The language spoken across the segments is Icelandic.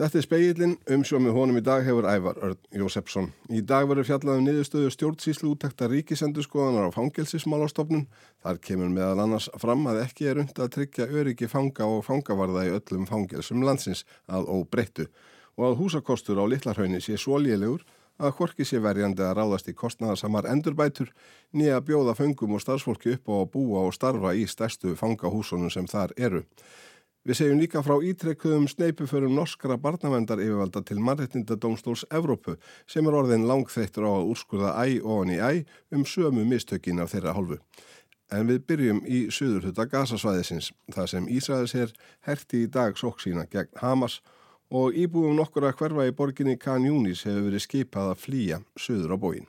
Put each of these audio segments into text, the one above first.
Þetta er speilin, umsjómið honum í dag hefur Ævar Örn Jósefsson. Í dag verður fjallaðum niðurstöðu stjórnsýslu úttekta ríkisendurskoðanar á fangelsismálastofnun. Þar kemur meðal annars fram að ekki er und að tryggja öryggi fanga og fangavarða í öllum fangelsum landsins að óbreyttu og að húsakostur á Littlarhaunni sé svo lélegur að hvorki sé verjandi að ráðast í kostnæðarsamar endurbætur nýja bjóða fengum og starfsfólki upp á að búa og starfa í stærstu fangahúsunum sem þar eru. Við segjum líka frá ítrekkuðum sneipuförum norskara barnavendar yfirvalda til mannreitnindadómstóls Evrópu sem er orðin langþreyttur á að úrskurða æg og hann í æg um sömu mistökin af þeirra hálfu. En við byrjum í söðurhuta gasasvæðisins, það sem Ísraðis er herti í dag sóksína gegn Hamas og íbúum nokkur að hverfa í borginni Kanjúnis hefur verið skipað að flýja söður á bóin.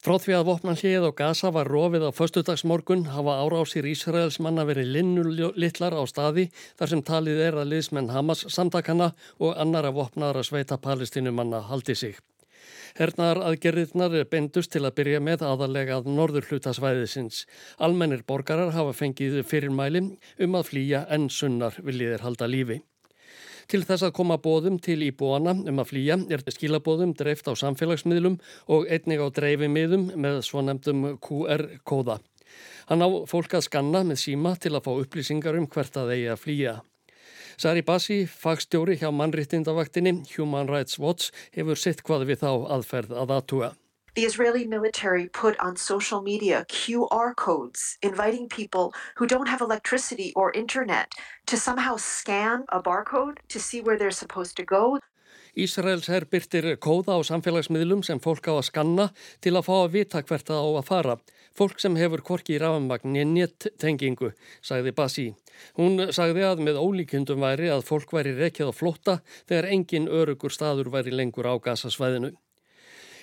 Frá því að vopnanhlið og gasa var rofið á föstudagsmorgun hafa árásir Ísraels manna verið linnulitlar á staði þar sem talið er að liðsmenn Hamas samtakana og annara vopnaðara sveita palestinumanna haldi sig. Hernaðar aðgerðirnar er bendust til að byrja með aðalega að norður hlutasvæðisins. Almennir borgarar hafa fengið fyrirmæli um að flýja en sunnar viljiðir halda lífi. Til þess að koma bóðum til íbúana um að flýja er skilabóðum dreift á samfélagsmiðlum og einnig á dreifimiðum með svo nefndum QR-kóða. Hann á fólk að skanna með síma til að fá upplýsingar um hvert að eigi að flýja. Sari Bassi, fagstjóri hjá mannrittindavaktinni Human Rights Watch, hefur sitt hvað við þá aðferð að aðtúa. The Israeli military put on social media QR codes inviting people who don't have electricity or internet to somehow scan a barcode to see where they're supposed to go. Ísraels herr byrtir kóða á samfélagsmiðlum sem fólk á að skanna til að fá að vita hvert það á að fara. Fólk sem hefur korki í rafamagn í néttengingu, sagði Bassi. Hún sagði að með ólíkjundum væri að fólk væri rekjað á flotta þegar engin örugur staður væri lengur á gasasvæðinu.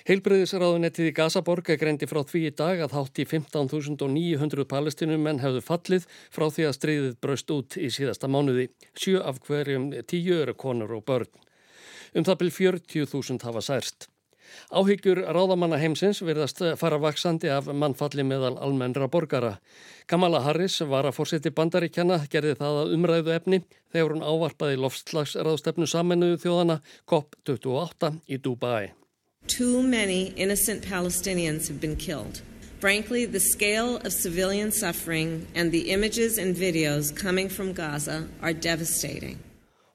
Heilbreyðisráðunettið í Gazaborg er greindi frá því í dag að hátt í 15.900 palestinum menn hefðu fallið frá því að stríðið braust út í síðasta mánuði. Sjö af hverjum tíu eru konur og börn. Um það byrj 40.000 hafa særst. Áhyggjur ráðamanna heimsins verðast fara vaksandi af mannfalli meðal almennra borgara. Kamala Harris var að fórseti bandaríkjana, gerði það að umræðu efni þegar hún ávarpaði loftslagsráðstefnu samennuðu þjóðana COP28 í Dubai. Too many innocent Palestinians have been killed. Frankly, the scale of civilian suffering and the images and videos coming from Gaza are devastating.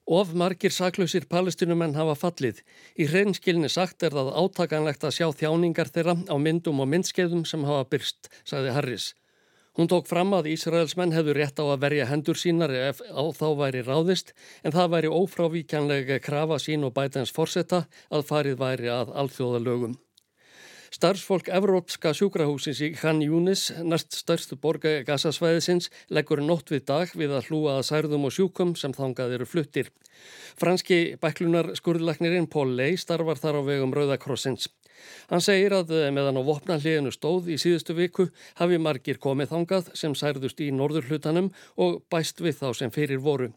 Of margir saklausir palestinumenn hafa fallið. Í hreinskilni sagt er það átakanlegt að sjá þjáningar þeirra á myndum og myndskeiðum sem hafa byrst, sagði Harris. Hún tók fram að Ísraelsmenn hefðu rétt á að verja hendur sínar ef á þá væri ráðist en það væri ófrávíkjanlega krafa sín og bætans forsetta að farið væri að alþjóðalögum. Starfsfólk Evrópska sjúkrahúsins í Khan Yunis, næst störstu borga gasasvæðisins, leggur nótt við dag við að hlúa að særðum og sjúkum sem þangað eru fluttir. Franski bæklunar skurðlagnirinn Paul Ley starfar þar á vegum Rauðakrossins. Hann segir að eh, meðan á vopnanliðinu stóð í síðustu viku hafi margir komið þangað sem særðust í norðurhlutanum og bæst við þá sem fyrir voru.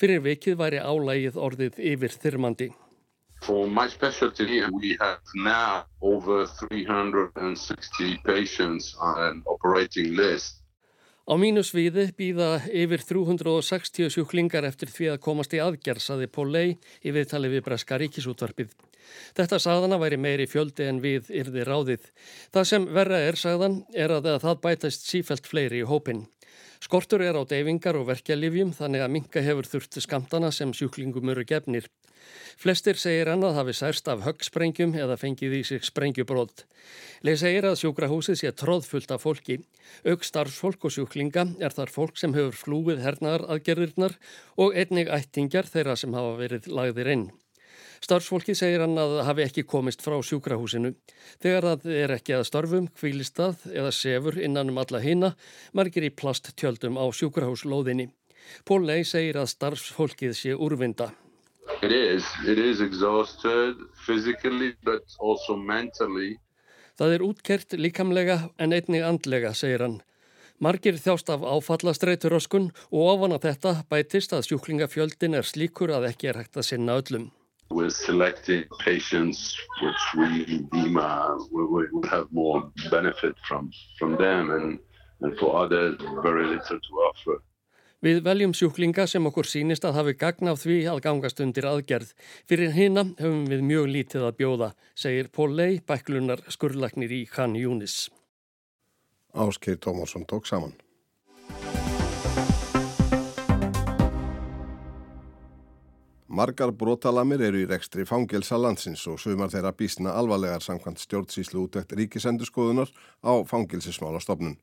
Fyrir vikið væri álægið orðið yfir þyrmandi. For my specialty, we have now over 360 patients on an operating list. Á mínu sviði býða yfir 360 sjúklingar eftir því að komast í aðgerð, saði Pól Ley í viðtali við Breska ríkisútvarpið. Þetta sagðana væri meiri fjöldi en við yrði ráðið. Það sem verra er, sagðan, er að það bætast sífælt fleiri í hópin. Skortur er á deyfingar og verkjalifjum þannig að minka hefur þurfti skamtana sem sjúklingum eru gefnir. Flestir segir hann að hafi særst af höggsprengjum eða fengið í sig sprengjubróð. Leið segir að sjúkrahúsið sé tróðfullt af fólki. Auk starfsfólk og sjúklinga er þar fólk sem hefur flúið hernaðar aðgerðirnar og einnig ættingjar þeirra sem hafa verið lagðir inn. Starfsfólki segir hann að hafi ekki komist frá sjúkrahúsinu. Þegar það er ekki að starfum, kvílistað eða sefur innan um alla hina, margir í plasttjöldum á sjúkrahúslóðinni. Pól Ley segir að starfsfólkið sé úrvinda. It is. It is exhausted physically but also mentally. Það er útkert líkamlega en einnig andlega, segir hann. Margir þjást af áfallastreituröskun og ofan að þetta bætist að sjúklingafjöldin er slíkur að ekki er hægt að sinna öllum. We're selecting patients which we deem uh, we, we have more benefit from, from them and, and for others very little to offer. Við veljum sjúklinga sem okkur sínist að hafi gagn af því að gangast undir aðgerð. Fyrir hina höfum við mjög lítið að bjóða, segir Pól Ley, bæklunar skurlagnir í Khan Júnis. Áskeið Tómarsson tók saman. Margar brotalamir eru í rekstri fangelsa landsins og sumar þeirra bísna alvarlegar samkvæmt stjórnsýslu útækt ríkisendurskoðunar á fangelsismálastofnun.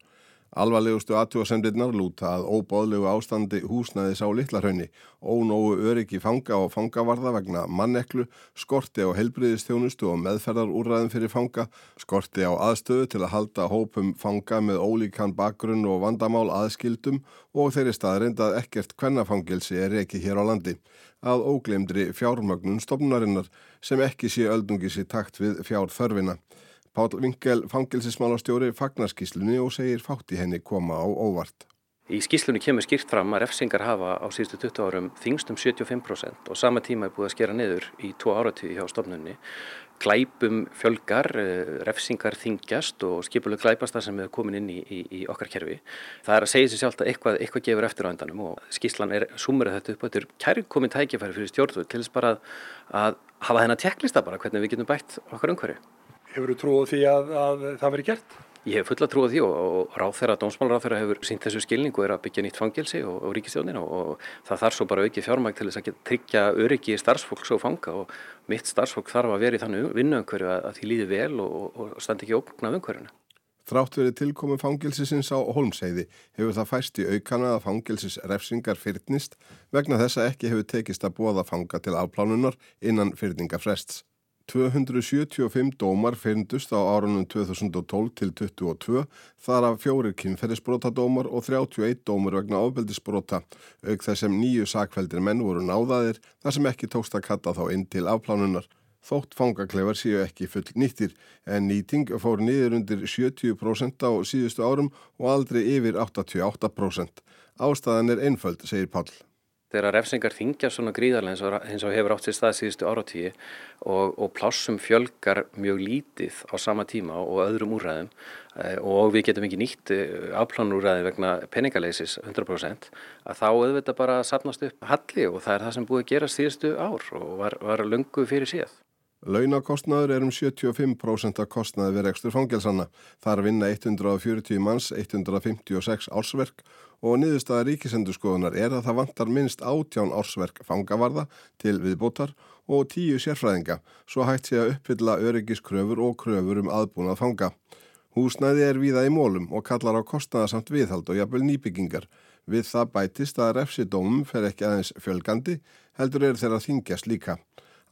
Alvarlegustu aðtjóðsendirnar lúta að óbáðlegu ástandi húsnæðis á Littlarhaunni, ónógu öryggi fanga og fangavarða vegna manneklu, skorti á helbriðistjónustu og meðferðarúræðin fyrir fanga, skorti á aðstöðu til að halda hópum fanga með ólíkan bakgrunn og vandamál aðskildum og þeirri staðrind að ekkert kvennafangilsi er ekki hér á landi að óglemdri fjármögnun stofnunarinnar sem ekki sé öldungis í takt við fjárþörfina. Pál Vinkel, fangilsismálastjóri, fagnar skíslunni og segir fátt í henni koma á óvart. Í skíslunni kemur skýrt fram að refsingar hafa á síðustu 20 árum þingstum 75% og sama tíma er búið að skera niður í tvo áratíði hjá stofnunni glæpum fjölgar, eh, refsingar þingjast og skipuleg glæpasta sem hefur komin inn í, í, í okkar kerfi. Það er að segja sér sjálf að eitthvað, eitthvað gefur eftir á endanum og skíslan er sumrið þetta upp og þetta er kærkomin tækifæri fyrir stjórnvöld til þess bara að hafa þennan tjekklista bara hvernig við getum bætt okkar umhverju. Hefur þú trúið því að, að það veri gert? Ég hef fulla trú á því og, og ráþeira, dómsmálráþeira hefur sínt þessu skilningu og er að byggja nýtt fangilsi og, og ríkistjónin og, og það þarf svo bara aukið fjármæk til þess að tryggja öryggi starfsfólks og fanga og mitt starfsfólk þarf að vera í þannig vinnuumhverju að, að því líði vel og standi ekki ógnað umhverjuna. Þrátt verið tilkomi fangilsisins á Holmseiði hefur það fæst í aukana að fangilsis refsingar fyrtnist vegna þess að ekki hefur tekist að bóða fanga til afplánunar innan fyrtingafrests. 275 dómar fyrndust á árunum 2012 til 2022 þar af fjórir kynferðisbrotadómar og 31 dómar vegna ofbeldisbrota auk þess sem nýju sakveldir menn voru náðaðir þar sem ekki tókst að katta þá inn til afplánunar. Þótt fangaklefar séu ekki full nýttir en nýting fór niður undir 70% á síðustu árum og aldrei yfir 88%. Ástæðan er einföld, segir Pall þegar refsingar þingja svona gríðarlega eins og hefur átt sér stað síðustu áratíi og, og plássum fjölgar mjög lítið á sama tíma og öðrum úrræðum e, og við getum ekki nýtt eh, afplánúrræði vegna peningaleisis 100% að þá auðvitað bara sapnast upp halli og það er það sem búið að gera síðustu ár og var, var lungu fyrir síðan. Launakostnaður er um 75% af kostnaði við rekstur fangelsanna. Að vinna 140 manns, 156 ársverk og niðurstaða ríkisendurskoðunar er að það vantar minnst átján ársverk fangavarða til viðbótar og tíu sérfræðinga, svo hægt sé að uppfylla öryggiskröfur og kröfur um aðbúnað fanga. Húsnæði er víða í mólum og kallar á kostnaðasamt viðhald og jafnvel nýbyggingar. Við það bætist að refsidómum fer ekki aðeins fjölgandi, heldur er þeirra þingjast líka.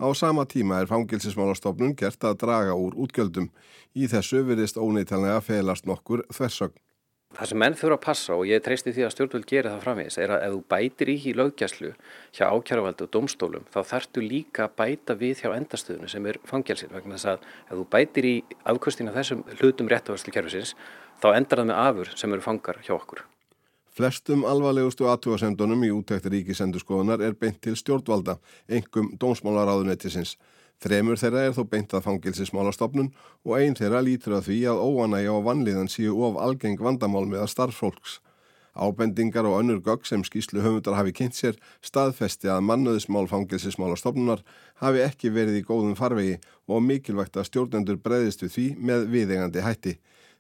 Á sama tíma er fangilsismálastofnun gert að draga úr útgjöldum. Í þessu virðist óneitanlega felast nokkur þversögn. Það sem menn þurfa að passa og ég treysti því að stjórnvöld gerir það framvegis er að ef þú bætir í í lögjæslu hjá ákjæravaldu og domstólum þá þartu líka að bæta við hjá endastöðunu sem er fangjálsinn vegna þess að ef þú bætir í afkvöstina þessum hlutum réttavastlu kerfisins þá endar það með afur sem eru fangar hjá okkur. Flestum alvarlegustu aðtúasemdunum í útæktir ríkisendurskoðunar er beint til stjórnvalda, engum dómsmálaráðunettisins. Þremur þeirra er þó beint að fangilsismálastofnun og einn þeirra lítur að því að óanægja og vanliðan síu of algeng vandamál með að starffólks. Ábendingar og önnur gögg sem skýslu höfundar hafi kynnt sér staðfesti að mannöðismál fangilsismálastofnunar hafi ekki verið í góðum farvegi og mikilvægt að stjórnendur breyðist við því með viðengandi hætti.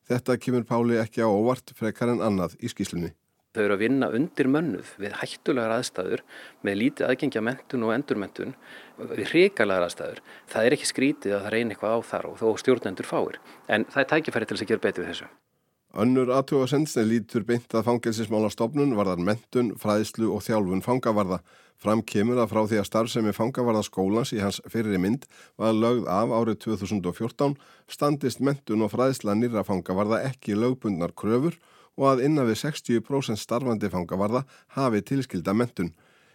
Þetta kemur Páli ekki á óvart frekar en annað í skýslunni. Þau eru að vinna undir mönnuð við hættulegar aðstæður með lítið aðgengja mentun og endurmentun við hrigalega aðstæður. Það er ekki skrítið að það reynir eitthvað á þar og þó stjórnendur fáir. En það er tækifæri til þess að gera betur við þessu. Önnur aðtjóða sensni lítur beint að fangelsismála stofnun varðar mentun, fræðslu og þjálfun fangavarða. Fram kemur að frá því að starfsemi fangavarða skólans í hans fyrri mynd var lögð af árið 2014 standist mentun og fræðsla nýra fangavarða ekki lögbundnar kröfur og að innan við 60% starfandi fangavarða hafi tilskilda mentun.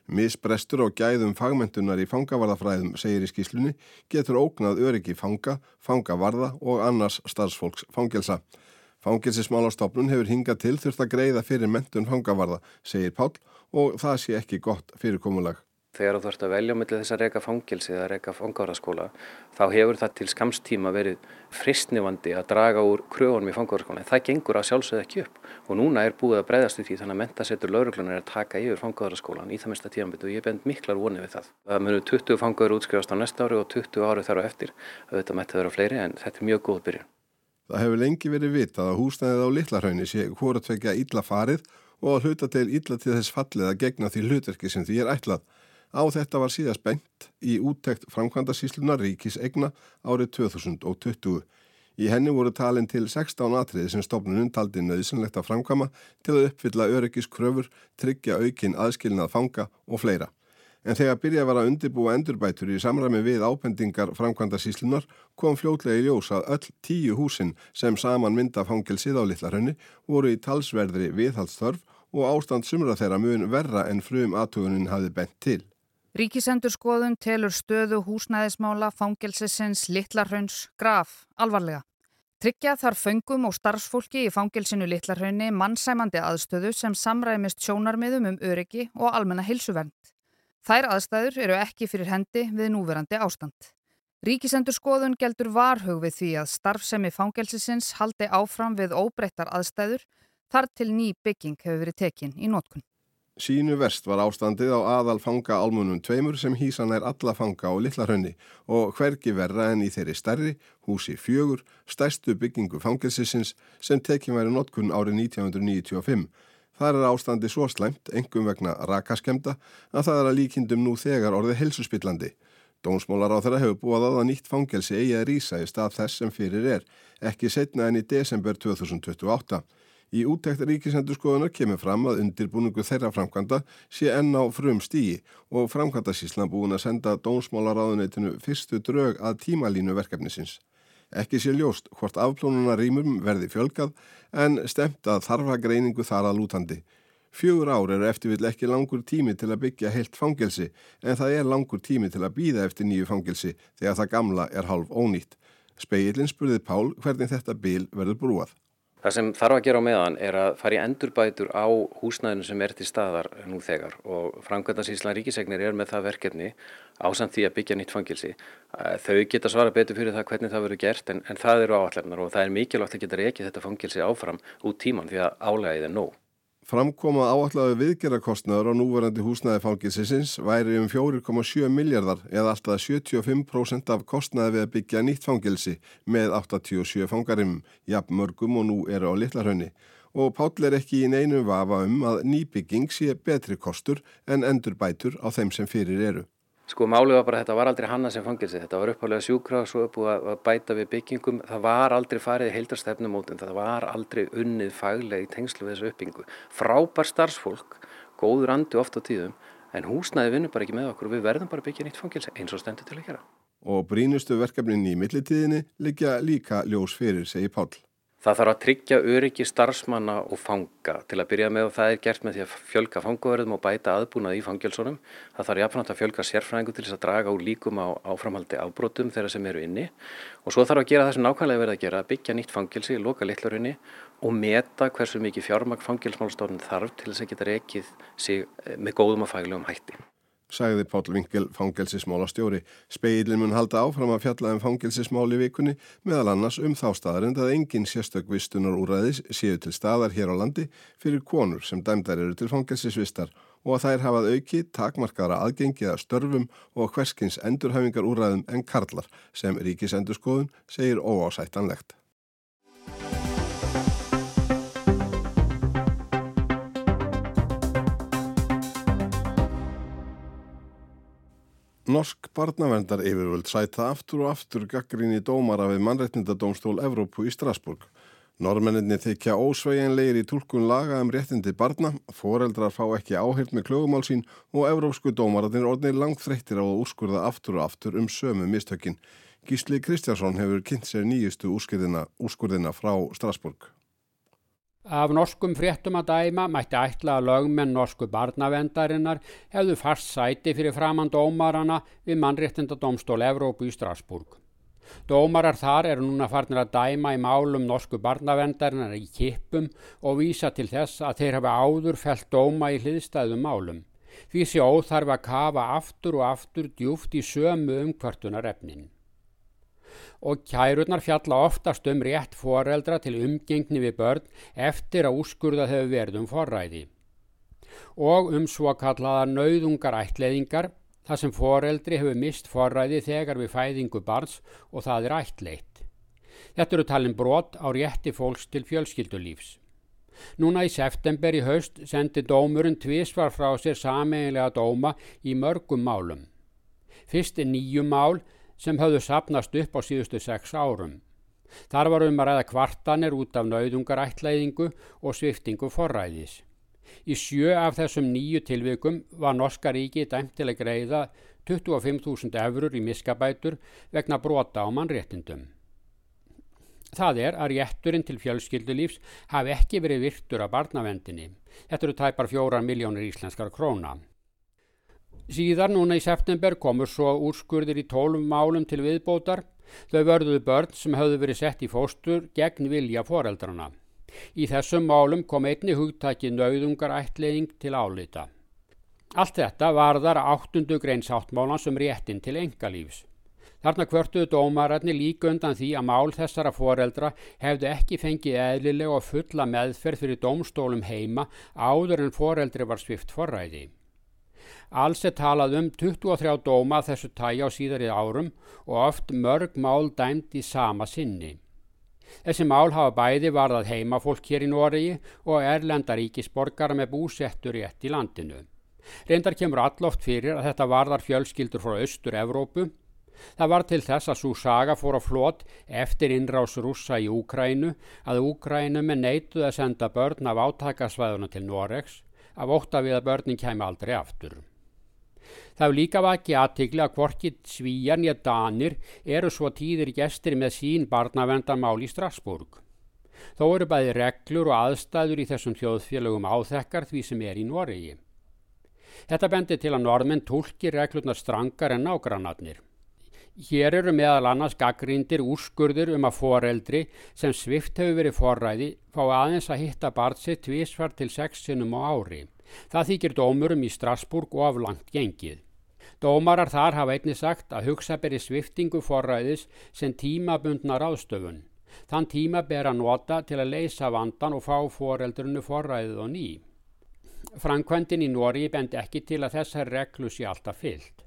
Misbrestur og gæðum fagmentunar í fangavarðafræðum, segir í skýslunni, getur ógnað öryggi fanga, fangavarða og annars starfsfólks fangelsa. Fangelsismálastofnun hefur hingað til þurft að greiða fyrir mentun fangavarða, segir Pál og það sé ekki gott fyrirkomulag. Þegar þú ert að velja með þess að reyka fangilsi eða reyka fangáraskóla þá hefur það til skamstíma verið fristnivandi að draga úr kröfunum í fangáraskóla en það gengur að sjálfsögða ekki upp og núna er búið að breyðast því þannig að mentasettur lauruglunar er að taka yfir fangáraskólan í það mesta tímanbyttu og ég bend miklar vonið við það. Það munur 20 fangáður útskrifast á næsta ári og 20 ári þar á eftir auðvitað mætti vera fleiri en þetta er mjög góð byrjun. Það hefur lengi verið vitað að húsnæðið á Littlarhaunni sé hvort að tvekja illa farið og að hluta til illa til þess fallið að gegna því hlutverki sem því er ætlað. Á þetta var síðast bengt í úttekt framkvæmda síslunar ríkis egna árið 2020. Í henni voru talin til 16 atriði sem stofnunum taldi nöðsynlegt að framkvæma til að uppfylla öryggiskröfur, tryggja aukin aðskilnað fanga og fleira. En þegar byrjað var að undirbúa endurbætur í samræmi við ápendingar framkvæmda síslunar kom fljótlega í ljós að öll tíu húsin sem saman mynda fangilsið á Littlarhönni voru í talsverðri viðhaldsþörf og ástand sumra þeirra mun verra en frum aðtugunin hafi bent til. Ríkisendurskoðun telur stöðu húsnæðismála fangilsisins Littlarhönns graf alvarlega. Tryggja þar föngum og starfsfólki í fangilsinu Littlarhönni mannsæmandi aðstöðu sem samræmist sjónarmiðum um öryggi og almenna hilsuvernd. Þær aðstæður eru ekki fyrir hendi við núverandi ástand. Ríkisendurskoðun geldur varhug við því að starfsemi fangilsisins haldi áfram við óbreyttar aðstæður þar til ný bygging hefur verið tekinn í nótkun. Sínu verst var ástandið á aðal fanga álmunum tveimur sem hísan er alla fanga á Littlarhönni og hvergi verra en í þeirri stærri, húsi fjögur, stærstu byggingu fangilsisins sem tekið væri notkun árið 1995. Það er ástandi svo slæmt, engum vegna rakaskemda, að það er að líkindum nú þegar orðið helsuspillandi. Dómsmólar á þeirra hefur búið að að nýtt fangelsi eigi að rýsa í stað þess sem fyrir er, ekki setna en í desember 2028. Í úttækt ríkisendurskoðunar kemur fram að undirbúningu þeirra framkvæmda sé enn á frum stígi og framkvæmdasíslan búin að senda dómsmálaráðuneytinu fyrstu drög að tímalínu verkefnisins. Ekki sé ljóst hvort afplónuna rýmum verði fjölgað en stemt að þarfa greiningu þar að lútandi. Fjögur ár eru eftirvill ekki langur tími til að byggja heilt fangelsi en það er langur tími til að býða eftir nýju fangelsi þegar það gamla er halv ónýtt. Speillin spurði Pál hvernig þetta bil verður brúað. Það sem þarf að gera á meðan er að fara í endurbætur á húsnæðinu sem er til staðar nú þegar og framkvæmdansíslan ríkisegnir er með það verkefni ásamt því að byggja nýtt fangilsi. Þau geta svara betur fyrir það hvernig það verður gert en, en það eru áallarnar og það er mikilvægt að geta reykið þetta fangilsi áfram út tíman því að álega er nóg. Framkoma áallahu viðgerðarkostnaður á núverandi húsnæði fangilsins væri um 4,7 miljardar eða alltaf 75% af kostnaði við að byggja nýtt fangilsi með 87 fangarimum, jafn mörgum og nú eru á litlarhönni. Og Páll er ekki í neinu vafa um að nýbygging sé betri kostur en endur bætur á þeim sem fyrir eru. Sko málið var bara að þetta var aldrei hanna sem fangilsi, þetta var upphálega sjúkra og svo búið að bæta við byggingum, það var aldrei farið í heildarstefnumótin, það var aldrei unnið faglega í tengslu við þessu uppbyggingu. Frábær starfsfólk, góður andi ofta á tíðum, en húsnæði vinnur bara ekki með okkur og við verðum bara að byggja nýtt fangilsi eins og stendur til að gera. Og brínustu verkefnin í millitíðinni liggja líka ljós fyrir, segi Páll. Það þarf að tryggja öryggi starfsmanna og fanga til að byrja með og það er gert með því að fjölga fangaverðum og bæta aðbúnað í fangilsónum. Það þarf jafnframt að fjölga sérfræðingu til þess að draga úr líkum á áframhaldi afbrotum þeirra sem eru inni og svo þarf að gera það sem nákvæmlega verið að gera, byggja nýtt fangilsi, loka litlarinni og meta hversu mikið fjármagn fangilsmálstofnun þarf til þess að geta rekið sig með góðum og faglegum hætti sagði Pál Vinkel fangelsismála stjóri. Speilin mun halda áfram að fjalla um fangelsismál í vikunni meðal annars um þá staðarind að engin sérstök vistunar úræðis séu til staðar hér á landi fyrir konur sem dæmdar eru til fangelsisvistar og að þær hafað auki takmarkara aðgengiða störfum og hverskins endurhafingar úræðum en karlar sem ríkisendurskoðun segir óásættanlegt. Norsk barnavendar yfirvöld sæta aftur og aftur gaggrinni dómara við mannreitnindadómstól Evrópu í Strasburg. Norrmenninni þykja ósveigjanlegir í tólkun laga um réttindi barna, foreldrar fá ekki áhirt með klögumál sín og evrópsku dómaratnir orðnir langt þreyttir á að úrskurða aftur og aftur um sömu mistökin. Gísli Kristjánsson hefur kynnt sér nýjustu úrskurðina frá Strasburg. Af norskum fréttum að dæma mætti ætla að lögmenn norsku barnavendarinnar hefðu fast sæti fyrir framann dómarana við mannréttindadómstól Evrópu í Strasburg. Dómarar þar eru núna farnir að dæma í málum norsku barnavendarinnar í kipum og vísa til þess að þeir hafa áður felt dóma í hliðstæðum málum. Því sé óþarf að kafa aftur og aftur djúft í sömu umkvartunar efnin. Og kærurnar fjalla oftast um rétt foreldra til umgengni við börn eftir að úrskurða hefur verið um forræði. Og um svo kallaða nauðungar ætleðingar þar sem foreldri hefur mist forræði þegar við fæðingu barns og það er ætleitt. Þetta eru talin brot á rétti fólks til fjölskyldulífs. Núna í september í haust sendi dómurinn tvísvar frá sér sameiginlega dóma í mörgum málum. Fyrst nýjum mál sem höfðu sapnast upp á síðustu sex árum. Þar var um að ræða kvartanir út af nauðungarætlæðingu og sviftingu forræðis. Í sjö af þessum nýju tilvikum var Norska ríki dæmt til að greiða 25.000 eurur í miskabætur vegna brota á mannréttindum. Það er að rétturinn til fjölskyldulífs hafi ekki verið virtur af barnavendinni. Þetta eru tæpar fjórar miljónir íslenskar króna. Síðar núna í september komur svo úrskurðir í tólum málum til viðbótar. Þau vörðuðu börn sem hafðu verið sett í fóstur gegn vilja foreldrana. Í þessum málum kom einni hugtaki nauðungarætleðing til álita. Allt þetta varðar áttundu greins áttmálan sem réttin til engalífs. Þarna kvörtuðu dómararni líka undan því að mál þessara foreldra hefðu ekki fengið eðlilega og fulla meðferð fyrir dómstólum heima áður en foreldri var svift forræði. Alls er talað um 23 dóma þessu tægi á síðarið árum og oft mörg mál dæmt í sama sinni. Þessi mál hafa bæði varðað heimafólk hér í Noregi og erlenda ríkisborgara með búsettur rétt í landinu. Reyndar kemur alloft fyrir að þetta varðar fjölskyldur frá austur Evrópu Það var til þess að svo saga fór á flót eftir innrás rússa í Úkrænu að Úkrænu með neituð að senda börn af átakasvæðuna til Noregs af ótta við að börnin kæmi aldrei aftur. Það hefur líka vakið aðtikli að hvorkið svíjan ég danir eru svo tíðir gestir með sín barnavendamál í Strasburg. Þó eru bæði reglur og aðstæður í þessum þjóðfélögum áþekkar því sem er í Noregi. Þetta bendir til að norðmenn tólkir reglurnar strangar en nágrannarnir. Hér eru meðal annars gaggríndir úrskurður um að foreldri sem svift hefur verið forræði fá aðeins að hitta barð sitt tvísvar til sex sinnum á ári. Það þykir dómurum í Strasburg og af langt gengið. Dómarar þar hafa einni sagt að hugsa beri sviftingu forræðis sem tímabundnar ástöfun. Þann tíma ber að nota til að leysa vandan og fá foreldrunu forræðið og ný. Frankvendin í Nóri bendi ekki til að þessar reglu sé alltaf fyllt.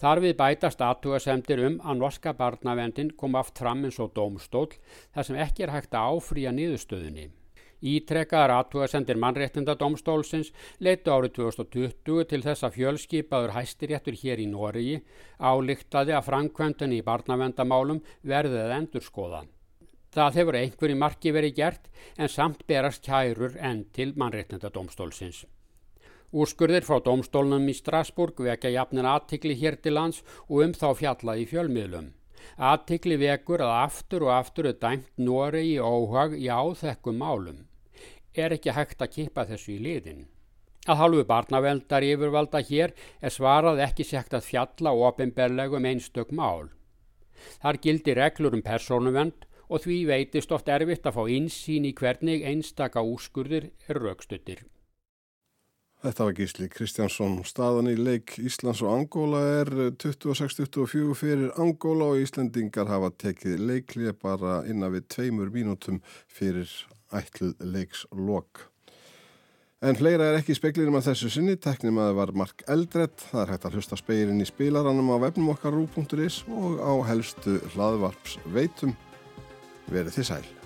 Þar við bætast aðtugasemdir um að norska barnavendin kom aft fram eins og dómstól þar sem ekki er hægt að áfrýja niðurstöðunni. Ítrekkaðar aðtugasemdir mannréttindadómstólsins leitu árið 2020 til þess að fjölskipaður hæstiréttur hér í Nóriði álíktaði að framkvæmdunni í barnavendamálum verðið endurskoða. Það hefur einhverju marki verið gert en samt berast kærur enn til mannréttindadómstólsins. Úrskurðir frá domstólnum í Strasburg vekja jafnin aðtikli hér til lands og um þá fjallað í fjölmiðlum. Aðtikli vekur að aftur og aftur er dæmt Nóri í óhag í áþekkum málum. Er ekki hægt að kipa þessu í liðin. Að halvu barnaveldar yfirvalda hér er svarað ekki segt að fjalla ofinberlegum einstök mál. Þar gildir reglur um persónuvend og því veitist oft erfitt að fá insýn í hvernig einstaka úrskurðir er raukstuttir. Þetta var gísli Kristjánsson. Staðan í leik Íslands og Angóla er 26-24 fyrir Angóla og Íslendingar hafa tekið leiklið bara innan við tveimur mínútum fyrir ætluð leikslokk. En hleyra er ekki speklinum að þessu sinni, teknum að það var Mark Eldredd, það er hægt að hlusta speilin í spilaranum á webnum okkar rú.is og á helstu hlaðvarps veitum. Verið þið sæl.